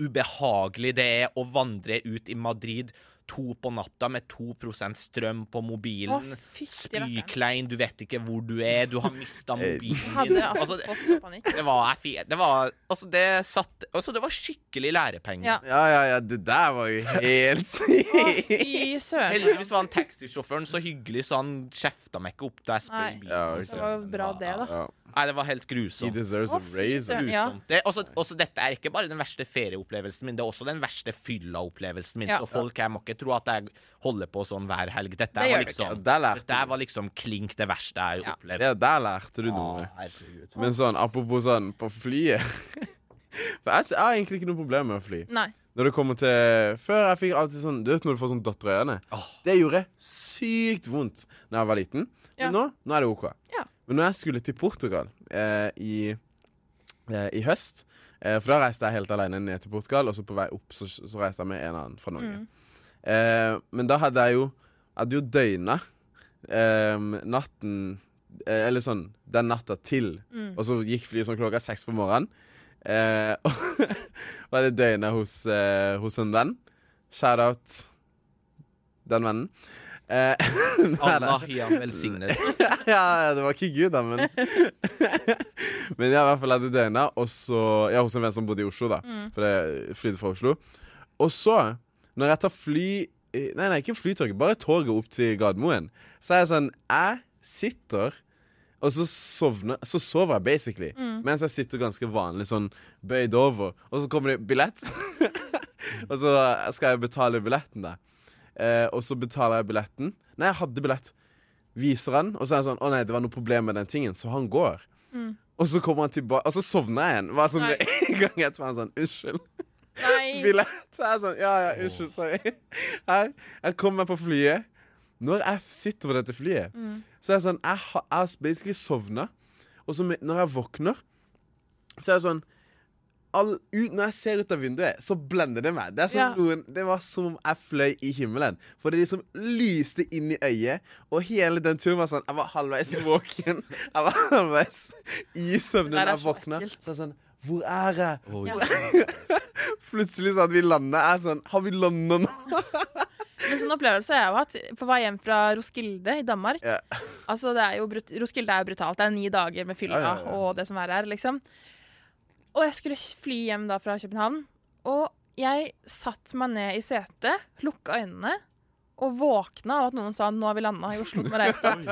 ubehagelig det er å vandre ut i Madrid to på natta med 2% strøm på mobilen. Å. Spyklein, du vet ikke hvor du er, du har mista Eh, mobilen din. Hadde altså Altså, det, fått så panikk. det var Det var Altså, det satt Altså, det var skikkelig lærepenger. Ja. Ja, ja, ja, det der var jo helt sykt. Heldigvis var han taxisjåføren så hyggelig, så han kjefta meg ikke opp da jeg spøy bilen. Ja, okay. Det var jo bra, det, da. Ja. Nei, det var helt He grusomt. deserves a raise. Ja. Grusomt. Det, også, også dette er ikke bare den verste ferieopplevelsen min, det er også den verste fylla-opplevelsen min. Ja. Så folk her må ikke tro at jeg holder på sånn hver helg. Dette Det var liksom, dette var liksom klink det verste jeg har Ja. opplevd. Ja, der lærte du noe. Å. Men sånn, apropos sånn, på flyet For jeg, jeg har egentlig ikke noe problem med å fly. Nei. Når det kommer til Før jeg fikk alltid sånn Du vet når du får sånn datter i øynene? Oh. Det gjorde sykt vondt da jeg var liten. Ja. Men nå, nå er det OK. Ja. Men når jeg skulle til Portugal eh, i, eh, i høst eh, For da reiste jeg helt alene ned til Portugal, og så på vei opp så, så reiste jeg med en annen fra Norge. Mm. Eh, men da hadde jeg jo Jeg hadde jo døgna eh, natten eh, Eller sånn den natta til. Mm. Og så gikk flyet sånn klokka seks på morgenen. Eh, og hadde døgna hos, eh, hos en venn. Shout-out den vennen. Eh. Allah ja, velsignet. ja, ja, det var ikke Gud, da, men Men jeg i hvert fall hadde døgna, og så Ja, hos en venn som bodde i Oslo, da. For det flydde fra Oslo. Og så, når jeg tar fly Nei, nei, ikke flytoget, bare toget opp til Gardermoen, så er jeg sånn Jeg sitter og så sovner Så sover jeg basically. Mens jeg sitter ganske vanlig sånn bøyd over. Og så kommer det billett. og så skal jeg betale billetten der. Eh, og så betaler jeg billetten. Nei, jeg hadde billett. Viser han, og så er jeg sånn Å nei, det var noe problem med den tingen. Så han går. Og så kommer han tilbake, og så sovner jeg igjen. Hva sånn en gang etterpå. Han sånn Unnskyld. Billett. Så er jeg sånn Ja, ja, unnskyld, sorry. Her, jeg kommer på flyet. Når jeg sitter på dette flyet, så er jeg sånn Jeg har jeg basically sovna. Og så når jeg våkner, så er jeg sånn all, ut, Når jeg ser ut av vinduet, så blender det meg. Det, er som Ja. noen, det var som om jeg fløy i himmelen. For det liksom lyste inn i øyet, og hele den turen var sånn Jeg var halvveis våken. Jeg var halvveis i søvnen da er jeg så våkna. jeg sånn Hvor er jeg? Oh, Ja. Plutselig så at vi lander er sånn Har vi landa nå? En sånn opplevelse har jeg jo hatt på vei hjem fra Roskilde i Danmark. Yeah. Altså, det er jo brut Roskilde er jo brutalt. Det er ni dager med fylla Ja, ja, ja. og det som er her, liksom. Og jeg skulle fly hjem da fra København, og jeg satte meg ned i setet, lukka øynene og våkna av at noen sa 'nå har vi landa i Oslo'. Må reise deg.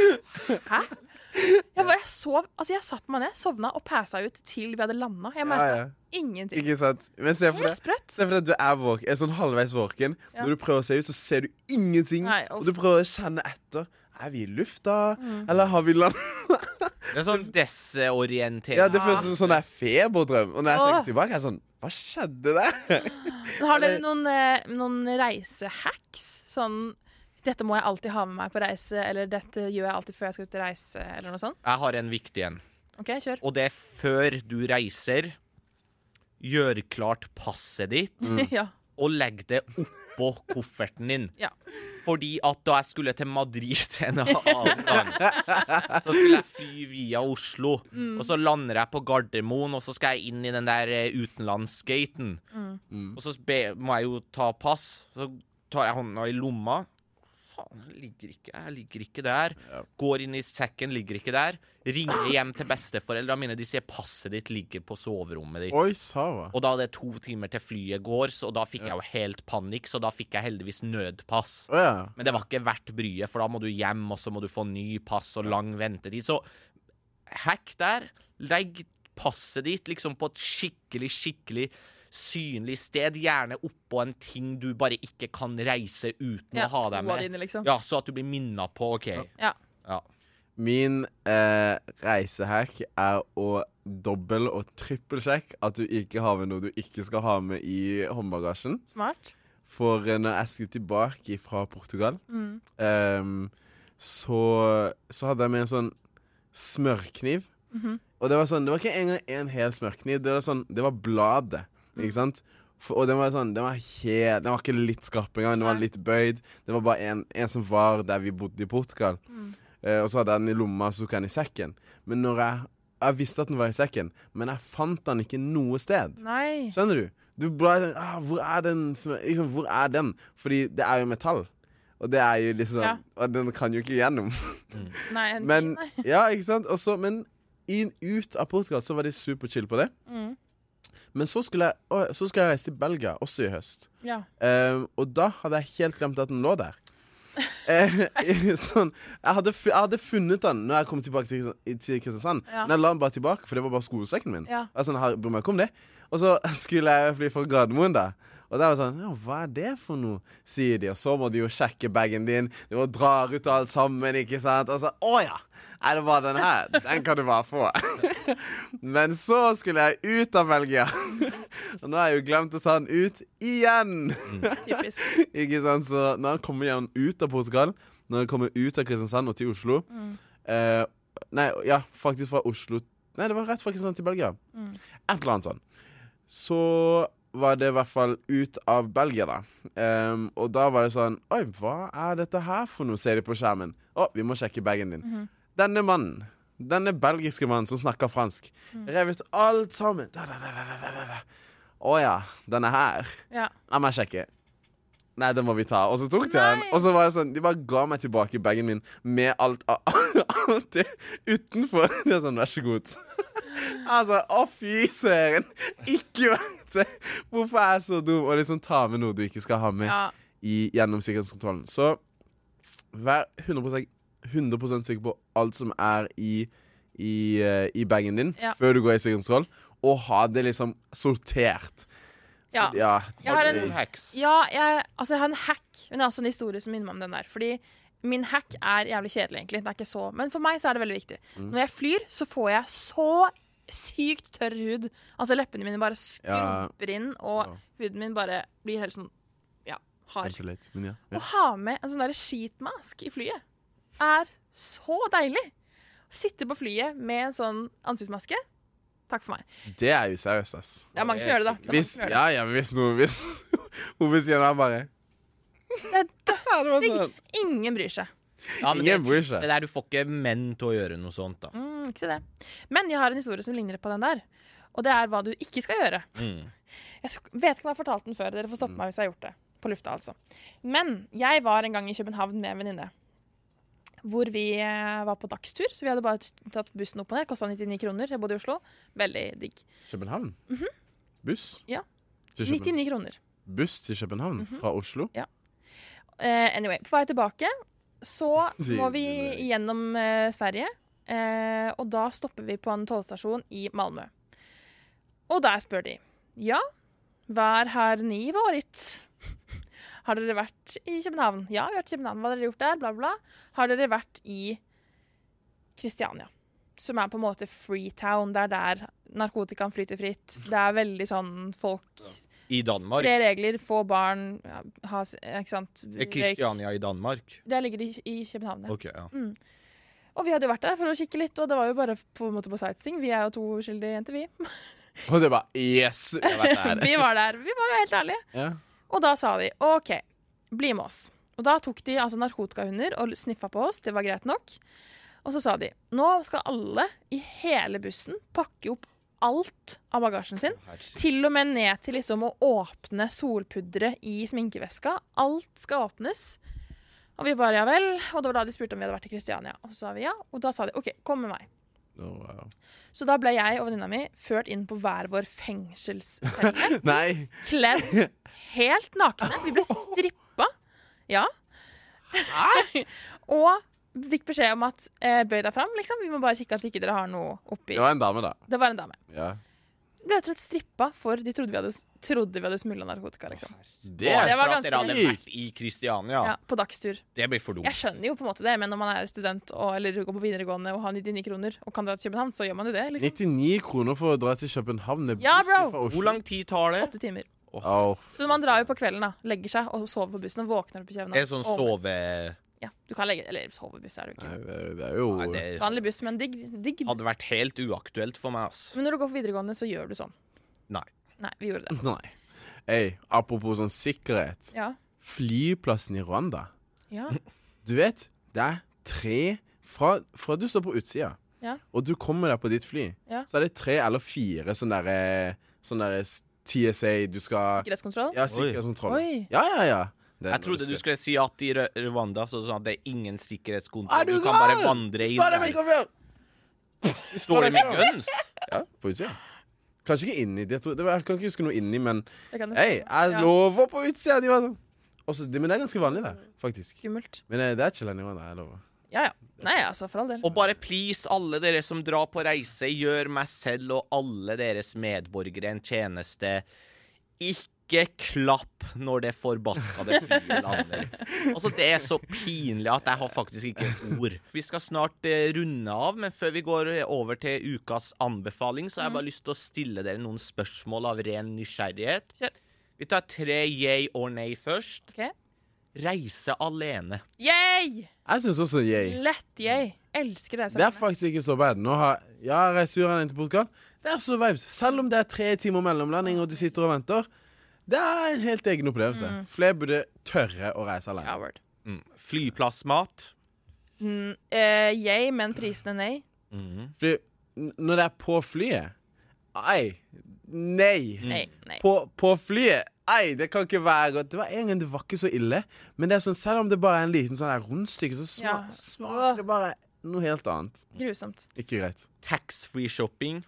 Hæ? Jeg, bare, jeg sov Altså, jeg satte meg ned, sovna og passa ut til vi hadde landa. Jeg Ja, merka ja. ingenting. Ikke sant? Men se for deg. Se for deg at du er, våken, er sånn halvveis våken. Ja. Når du prøver å se ut, så ser du ingenting. Nei, og du prøver å kjenne etter. Er vi i lufta? Mm. Eller har vi landa? Det er sånn desorientering. Ja, Det føles som sånn feberdrøm. Og når jeg tenker tilbake, er sånn Hva skjedde der? Har dere noen, eh, noen reisehacks? Sånn dette må jeg alltid ha med meg på reise, eller dette gjør jeg alltid før jeg skal ut og reise, eller noe sånt. Jeg har en viktig en. OK, kjør. Og det er før du reiser. Gjør klart passet ditt, ja. og legg det oppå kofferten din. Ja. Fordi at da jeg skulle til Madrid en annen gang, så skulle jeg fly via Oslo. Og så lander jeg på Gardermoen, og så skal jeg inn i den der eh, utenlandsgaten. Mm. Og så be, må jeg jo ta pass. Så tar jeg hånda i lomma. Faen, jeg ligger ikke, jeg ligger ikke der. Ja. Går inn i sekken, ligger ikke der. Ringer hjem til besteforeldra mine. De sier passet ditt ligger på soverommet ditt. Oi, sava. Og da er det to timer til flyet går, så da fikk jeg jo helt panikk. Så da fikk jeg heldigvis nødpass. Oh, ja. Men det var ikke verdt bryet, for da må du hjem, og så må du få ny pass og lang ventetid. Så hack der. Legg passet ditt liksom på et skikkelig, skikkelig synlig sted. Gjerne oppå en ting du bare ikke kan reise uten ja å ha deg med. dine, liksom. Ja, Så at du blir minna på OK. Ja. Ja. Min eh, reisehack er å dobbel- og trippelsjekke at du ikke har med noe du ikke skal ha med i håndbagasjen. Smart. For eh, når jeg skulle tilbake fra Portugal, Mm. ehm, så, så hadde jeg med en sånn smørkniv. Mhm. Og det var sånn, det var ikke engang en hel smørkniv. Det var sånn, det var bladet. Mm. Ikke sant? For, og den var sånn, den var helt Den var ikke litt skarp engang. Den var litt bøyd. Det var bare en, en som var der vi bodde i Portugal. Mm. Eh, og så hadde jeg den i lomma, så tok jeg den i sekken. Men når jeg Jeg visste at den var i sekken, men jeg fant den ikke noe sted. Nei. Skjønner du? Du bare sånn, ah, Hvor er den? Liksom, hvor er den? Fordi det er jo metall. Og det er jo liksom Ja. Og den kan jo ikke gjennom. Nei, en Men ja, ikke sant? Også, men inn, ut av Portugal så var de superchill på det. Mm. Men så skulle, jeg, så skulle jeg reise til Belgia, også i høst. Ja. Ehm, og da hadde jeg helt glemt at den lå der. eh, sånn jeg hadde, jeg hadde funnet den når jeg kom tilbake til, til Kristiansand. Ja. Men jeg la den bare tilbake, for det var bare skolesekken min. Ja. Jeg, var sånn, jeg bryr meg ikke om det. Og så skulle jeg fly fra Gardermoen, da. Og der var det sånn Ja, hva er det for noe? sier de. Og så må du jo sjekke bagen din. Du må dra ut alt sammen, ikke sant. Og så Å ja! Er det bare den her. Den kan du bare få. Men så skulle jeg ut av Belgia. Og nå har jeg jo glemt å ta den ut igjen. Ikke sant? Så når han kommer igjen ut av Portugal, når han kommer ut av Kristiansand og til Oslo eh, Nei, ja, faktisk fra Oslo Nei, det var rett fra Kristiansand til Belgia. Et eller annet sånn. Så var det i hvert fall ut av Belgia, da. Um, og da var det sånn Oi, hva er dette her for noe, ser de på skjermen. Å, vi må sjekke bagen din. Denne mannen, denne belgiske mannen som snakker fransk, rev ut alt sammen. Da, da, da, da, da, da. Å ja, denne her. Ja. La meg sjekke. Nei, den må vi ta. Og så tok de den. Og så var jeg sånn, de bare ga meg tilbake bagen min med alt, det utenfor. Det er sånn, vær så god. Altså, å fy søren. Ikke vet det. Hvorfor er jeg så dum og liksom ta med noe du ikke skal ha med ja. i, gjennom sikkerhetskontrollen. Så vær 100%, 100% sikker på alt som er i, i, eh, i bagen din Ja. før du går i sikkerhetskontroll, og ha det liksom sortert. Ja. Ja, Jeg har en-. Ja, jeg, altså jeg har en hack, men det er også en historie som minner meg om den der. Fordi min hack er jævlig kjedelig, egentlig. Det er ikke så, men for meg så er det veldig viktig. Mm. Når jeg flyr, så får jeg så sykt tørr hud. Altså leppene mine bare Ja. inn, og Ja. huden min bare blir helt sånn ja, hard. Vent ja. Å ja. ha med en sånn der skitmask i flyet er så deilig. Sitte på flyet med en sånn ansiktsmaske. Takk for meg. Det er useriøst, ass. Det er mange som gjør det, da. Det er mange Hvis, som gjør det. ja, ja, hvis noe Hvis hun sier si noe, bare Det er var sånn. Ingen bryr seg. Ja, men Ingen bryr seg. det der, du får ikke menn til å gjøre noe sånt, da. Mm, ikke si det. Men jeg har en historie som ligner på den der. Og det er hva du ikke skal gjøre. Mm. Jeg vet ikke om jeg har fortalt den før. Dere får stoppe meg hvis jeg har gjort det. På lufta, altså. Men jeg var en gang i København med en venninne. Hvor vi eh, var på dagstur. Så vi hadde bare tatt bussen opp og ned. Kosta 99 kroner. Jeg bodde i Oslo. Veldig digg. København? Buss? Ja. Til 99 kroner. Buss til København fra Oslo? Eh, anyway, på vei tilbake så må vi gjennom uh, Sverige. Uh, og da stopper vi på en tollstasjon i Malmö. Og der spør de Ja, hva har ni vært? Har dere vært i København? Ja, vi har vært i København. Hva har dere gjort der? Bla, bla. Har dere vært i Kristiania? Som er på en måte Freetown. Det er der narkotikaen flyter fritt. Det er veldig sånn folk I Danmark. Tre regler, få barn, ja, ha Ikke sant? Er Kristiania i Danmark? Det ligger i, i København, ja. OK, ja. Og vi hadde jo vært der for å kikke litt, og det var jo bare på en måte på sightseeing. Vi er jo to uskyldige jenter, vi. Og det bare Yes! Jeg det her. vi var der. Vi var jo helt ærlige. Ja. Og da sa de OK, bli med oss. Og da tok de altså narkotikahunder og sniffa på oss. Det var greit nok. Og så sa de nå skal alle i hele bussen pakke opp alt av bagasjen sin. Til og med ned til liksom å åpne solpudderet i sminkeveska. Alt skal åpnes. Og vi bare ja vel. Og det var da de spurte om vi hadde vært i Kristiania. Og så sa vi ja. Og da sa de OK, kom med meg. Oh, wow. Så da ble jeg og venninna mi ført inn på hver vår fengselscelle. Kledd helt nakne. Vi ble strippa. Ja. og fikk beskjed om at eh, bøy deg fram, liksom. Vi må bare kikke at ikke dere har noe oppi. Det var en dame, da. Det var en dame. Ja. Ble rett og slett strippa for de trodde vi hadde, trodde vi hadde smugla narkotika, liksom. Det er det var for at ganske dere hadde vært i Kristiania. Ja, på dagstur. Det blir for dumt. Jeg skjønner jo på en måte det, men når man er student og, eller går på videregående og har 99 kroner og kan dra til København, så gjør man jo det, liksom. 99 kroner for å dra til København det Ja, buss bro. fra Oslo. Hvor lang tid tar det? Åtte timer. Au. Så man drar jo på kvelden, da. Legger seg og sover på bussen og våkner opp i København. Er sånn sove... Ja, du kan legge Eller sovebuss er det jo Nei, ikke. det, det er jo Nei, det Vanlig buss, men digg, digg buss. hadde vært helt uaktuelt for meg, ass. Men når du går på videregående, så gjør du sånn. Nei. Nei, vi gjorde det. Nei. Ey, apropos sånn sikkerhet. Ja. Flyplassen i Rwanda. Ja. Du vet, det er tre Fra, fra du står på utsida, Ja. og du kommer deg på ditt fly, Ja. så er det tre eller fire sånne derre sånn der TSA du skal Sikkerhetskontroll. Ja, sikkerhetskontroll. Oi. Ja, ja, ja. Jeg trodde du skulle si at i Rwanda så sånn at det er ingen Er sikkerhetskontroll. du Du kan bare vandre inn der! Står det med guns? Ja, på utsida. Kanskje ikke inni. Jeg, tror, det jeg kan ikke huske noe inni, men hei, jeg lover på utsida. De var sånn også, det, men det er ganske vanlig der, faktisk. Skummelt. Men eh, det er ikke i jeg lover. Ja ja. Nei, altså, for all del. Og bare please, alle dere som drar på reise, gjør meg selv og alle deres medborgere en tjeneste. Ikke klapp når det forbaskede flyet lander. Altså, det er så pinlig at jeg har faktisk ikke ord. Vi skal snart eh, runde av, men før vi går over til ukas anbefaling, så har jeg bare lyst til å stille dere noen spørsmål av ren nysgjerrighet. Vi tar tre yay or nay først. OK. Reise alene. Yay! Jeg syns også yay. Lett yay. Elsker det. Det er faktisk ikke så bad. Nå har ja, reiser inn til Portugal. Det er så vibes. Selv om det er tre timer mellomlanding, og du sitter og venter. Det er en helt egen opplevelse. Flere burde tørre å reise alene. Mm. Flyplassmat. Mm, eh, yay, men prisene nei. Fordi når det er på flyet Ei. Nei. Nei. nei. På, på flyet Ei, det kan ikke være godt. Det var en gang det var ikke så ille. Men det er sånn, selv om det bare er en liten sånn rundstykke, så sma Ja. smaker det bare noe helt annet. Grusomt. Ikke greit. Taxfree shopping.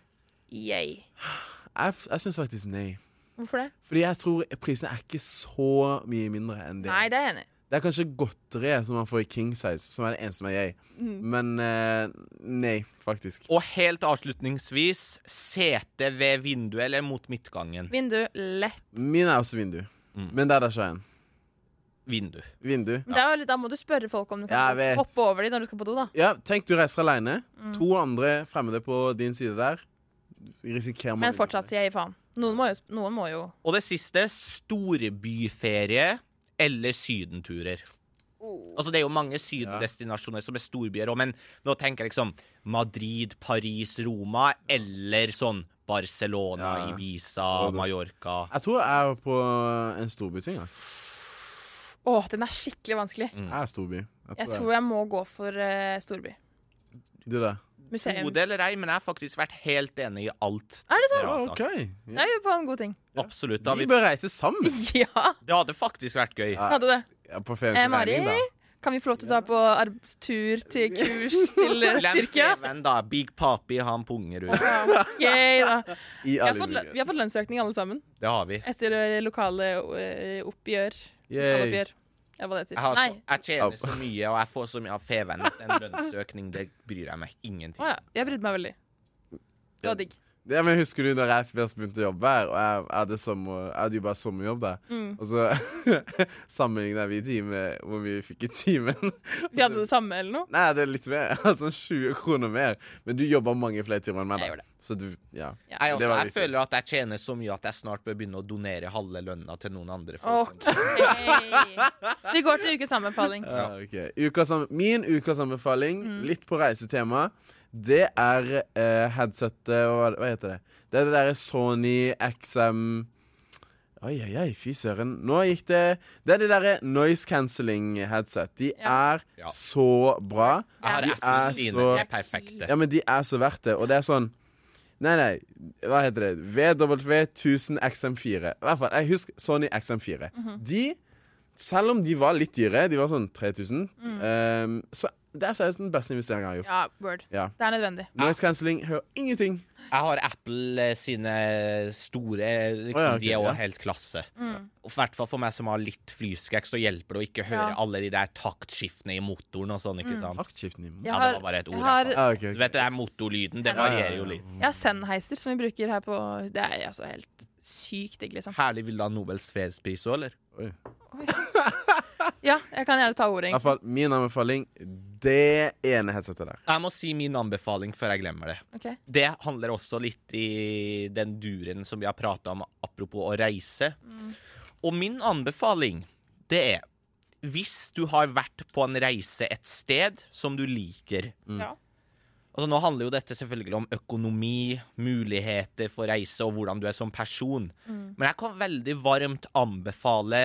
Yay. Jeg, jeg syns faktisk nei. Hvorfor det? Fordi jeg tror prisene er ikke så mye mindre enn det. Nei, det er jeg enig i. Det er kanskje godteriet som man får i king size, som er det eneste som er jeg. Mm. Men uh, nei, faktisk. Og helt avslutningsvis, sete ved vinduet eller mot midtgangen? Vindu, lett. Min er også vindu. Mm. Men der er det ikke en. Vindu. Vindu. Ja. det er jo litt, da må du spørre folk om du kan hoppe over dem når du skal på do, da. Ja, tenk du reiser alene. Mm. To andre fremmede på din side der. Risikerer man Men fortsatt sier jeg faen. Noen må jo, noen må jo Og det siste, storbyferie eller sydenturer. Altså Det er jo mange sydendestinasjoner som er storbyer òg, men nå tenker jeg liksom Madrid, Paris, Roma eller sånn Barcelona, Ja. Ibiza, Mallorca. Jeg tror jeg er på en storbyting. ass. Å, den er skikkelig vanskelig. Mm. Jeg er storby. Jeg tror jeg må gå for uh, storby. Du, da? Museum. Hode eller ei, men jeg har faktisk vært helt enig i alt. Er det sant? Ja, Ja, sagt. Det er jo på en god ting. Absolutt. Da Vi vi, bør reise sammen. Ja, det hadde faktisk vært gøy. Ja. hadde det. Ja, på Eh, Mari, regning, da. kan vi få lov til å dra på tur til kurs til eh, Tyrkia? Feven, da. Big Papi, han punger ut. Ja, OK, da. I Vi har, fått, vi har fått lønnsøkning alle sammen. Det har vi. Etter eh, lokale eh, oppgjør. Yay. Det Jeg, har så, jeg tjener så mye, og jeg får så mye av Feven en lønnsøkning, det bryr jeg meg ingenting Å ja. Jeg brydde meg veldig. Det var digg. Det, men Husker du da jeg først begynte å jobbe her, og jeg, jeg, hadde, sommer, jeg hadde jo bare sommerjobb der, Mm. og så sammenligna vi time, hvor mye vi fikk i timen. Vi hadde det samme eller noe. Nei, det er litt mer. Altså 20 kroner mer. Men du jobber mange flere timer enn meg. Jeg da. Så du, ja. Ja. Jeg, også, jeg føler at jeg tjener så mye at jeg snart bør begynne å donere halve lønna til noen andre. OK. Vi går til ukes anbefaling. Ja, okay. Uka, min ukas anbefaling, Mm. litt på reisetema, det er eh, headsetet hva, hva heter det? Det er det derre Sony XM Oi, oi, oi, fy søren. Nå gikk det Det er det derre noise cancelling headset. De Ja. er Ja. så bra. Ja, De er, er så- de er perfekte. Ja, men de er så verdt det. Og det er sånn Nei, nei, hva heter det? VW 1000 XM4. I hvert fall, jeg husker Sony XM4. Mhm. De, selv om de var litt dyre, de var sånn 3000, ehm, så det er seriøst den beste investeringen jeg har gjort. Mm. Ja, word. Ja. Det er nødvendig. Noise cancelling, hører ingenting. Jeg har Apple eh, sine store liksom, oh, ja, okay, De er jo ja. helt klasse. Mm. Og I hvert fall for meg som har litt flyskrekk, så hjelper det å ikke høre Ja. alle de der taktskiftene i motoren og sånn, Mm. ikke sant? Taktskiftene? imot. Jeg Ja, har, det var bare et ord. har, jeg. Ah, ok, Du vet det er motorlyden, det varierer jo litt. jeg har Sennheiser som vi bruker her på Det er altså helt sykt digg, liksom. Herlig vil du ha Nobels fredspris òg, eller? Oi. Ja, jeg kan gjerne ta ordet, I fall, min anbefaling, det ene headsetet der. Jeg må si min anbefaling før jeg glemmer det. Okay. Det handler også litt i den duren som vi har prata om, apropos å reise. Og min anbefaling, det er hvis du har vært på en reise et sted som du liker Ja. Altså Nå handler jo dette selvfølgelig om økonomi, muligheter for reise og hvordan du er som person. Men jeg kan veldig varmt anbefale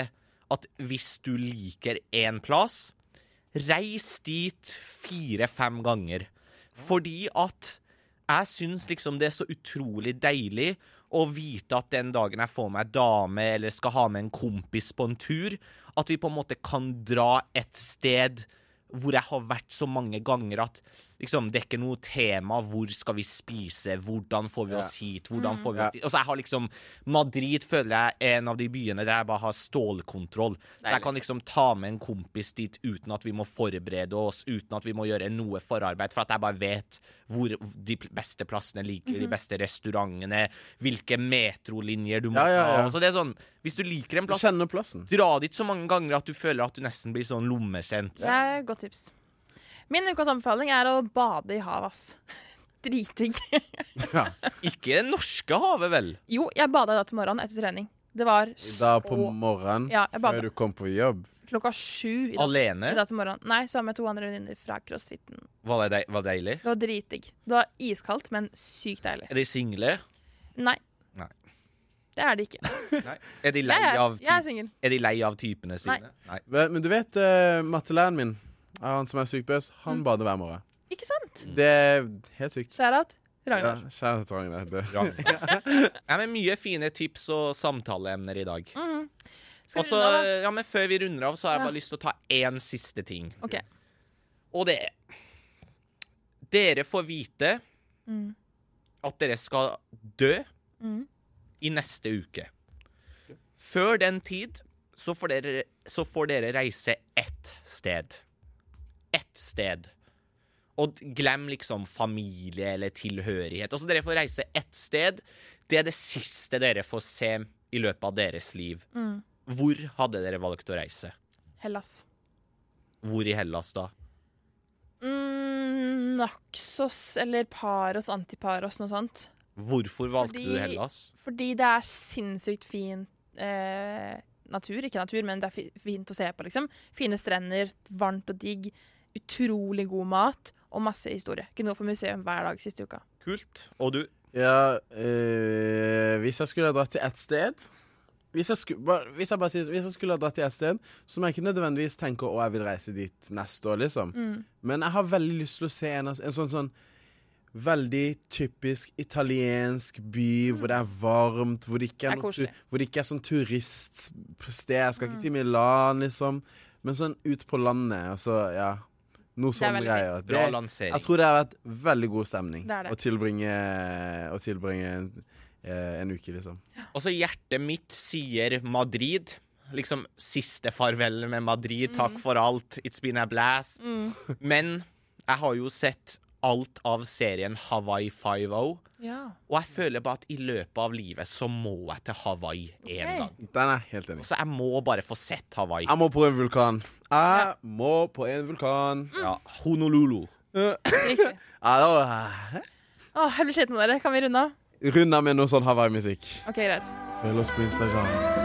at hvis du liker én plass, reis dit fire-fem ganger. Fordi at jeg syns liksom det er så utrolig deilig å vite at den dagen jeg får meg dame eller skal ha med en kompis på en tur, at vi på en måte kan dra et sted hvor jeg har vært så mange ganger at liksom, det er ikke noe tema. Hvor skal vi spise? Hvordan får vi oss hit? Hvordan får vi oss dit? Og så jeg har liksom Madrid føler jeg er en av de byene der jeg bare har stålkontroll. Så jeg kan liksom ta med en kompis dit uten at vi må forberede oss, uten at vi må gjøre noe forarbeid, for at jeg bare vet hvor de beste plassene ligger, de beste restaurantene, hvilke metrolinjer du må Ja, ja, ja. ta. Så det er sånn, hvis du liker en plass, dra dit så mange ganger at du føler at du nesten blir sånn lommekjent. Det er et godt tips. Min ukas anbefaling er å bade i havet, ass. Dritdigg. Ja. Ikke det norske havet, vel? Jo, jeg bada i dag til morgenen etter trening. Det var så Da på morgenen, Ja, før du kom på jobb. klokka sju i dag, Alene? i dag til morgenen. Nei, sammen med to andre venninner fra crossfiten. Var det, dei- var det deilig? Det var dritdigg. Det var iskaldt, men sykt deilig. Er de single? Nei. Nei. Det er de ikke. Nei. Er de lei av, jeg er typ, singel. er de lei av typene sine? Nei. Nei. Men du vet uh, mattelæreren min, han som er sykt bøs, han bader hver morgen. Ikke sant? Det er helt sykt. Shout-out. Ja, Ragnar. Kjære til Ragnar. Det-. Ja, men mye fine tips og samtaleemner i dag. Mhm. Skal Og vi så, runde av, da? ja, men Før vi runder av, så har jeg Ja. bare lyst til å ta én siste ting. OK. Og det er Dere får vite Mm. at dere skal dø Mm. i neste uke. Før den tid så får dere, så får dere reise ett sted. Ett sted. Og glem liksom familie eller tilhørighet. Altså, dere får reise ett sted. Det er det siste dere får se i løpet av deres liv. Mm. Hvor hadde dere valgt å reise? Hellas. Hvor i Hellas, da? Mm, Naxos eller Paros, Antiparos, noe sånt. Hvorfor valgte Fordi- du Hellas? Fordi det er sinnssykt fin eh, natur. Ikke natur, men det er fint å se på, liksom. Fine strender, varmt og digg. Utrolig god mat og masse historie. Kunne gått på museum hver dag siste uka. Kult. Og du? Ja, øh, hvis jeg skulle ha dratt til ett sted hvis jeg, skulle, bare, hvis, jeg bare sier, hvis jeg skulle ha dratt til ett sted, så må jeg ikke nødvendigvis tenke å jeg vil reise dit neste år, liksom. Mm. Men jeg har veldig lyst til å se en, en sånn sånn veldig typisk italiensk by hvor det er varmt, hvor det ikke Det er, er noe hvor det ikke er sånn turiststed. Jeg skal ikke til Milan, liksom. Men sånn ut på landet, altså, ja. Noe sånn greier. fint. Bra lansering. jeg tror det har vært veldig god stemning Det er det. å tilbringe, å tilbringe en, eh, en uke, liksom. Og så hjertet mitt sier Madrid. Liksom siste farvel med Madrid. Takk for alt. It's been a blast. Mm. Men jeg har jo sett alt av serien Hawaii 5-0. Ja. Og jeg føler bare at i løpet av livet så må jeg til Hawaii en gang. Den er helt enig. Så jeg må bare få sett Hawaii. Jeg må på en vulkan. Jeg må på en vulkan. Mm. Ja, Honolulu. Riktig. Ja, da, Åh, jeg blir sliten av dere. Kan vi runde av? Runde av med noe sånn Hawaii-musikk. OK, greit. Følg oss på Instagram.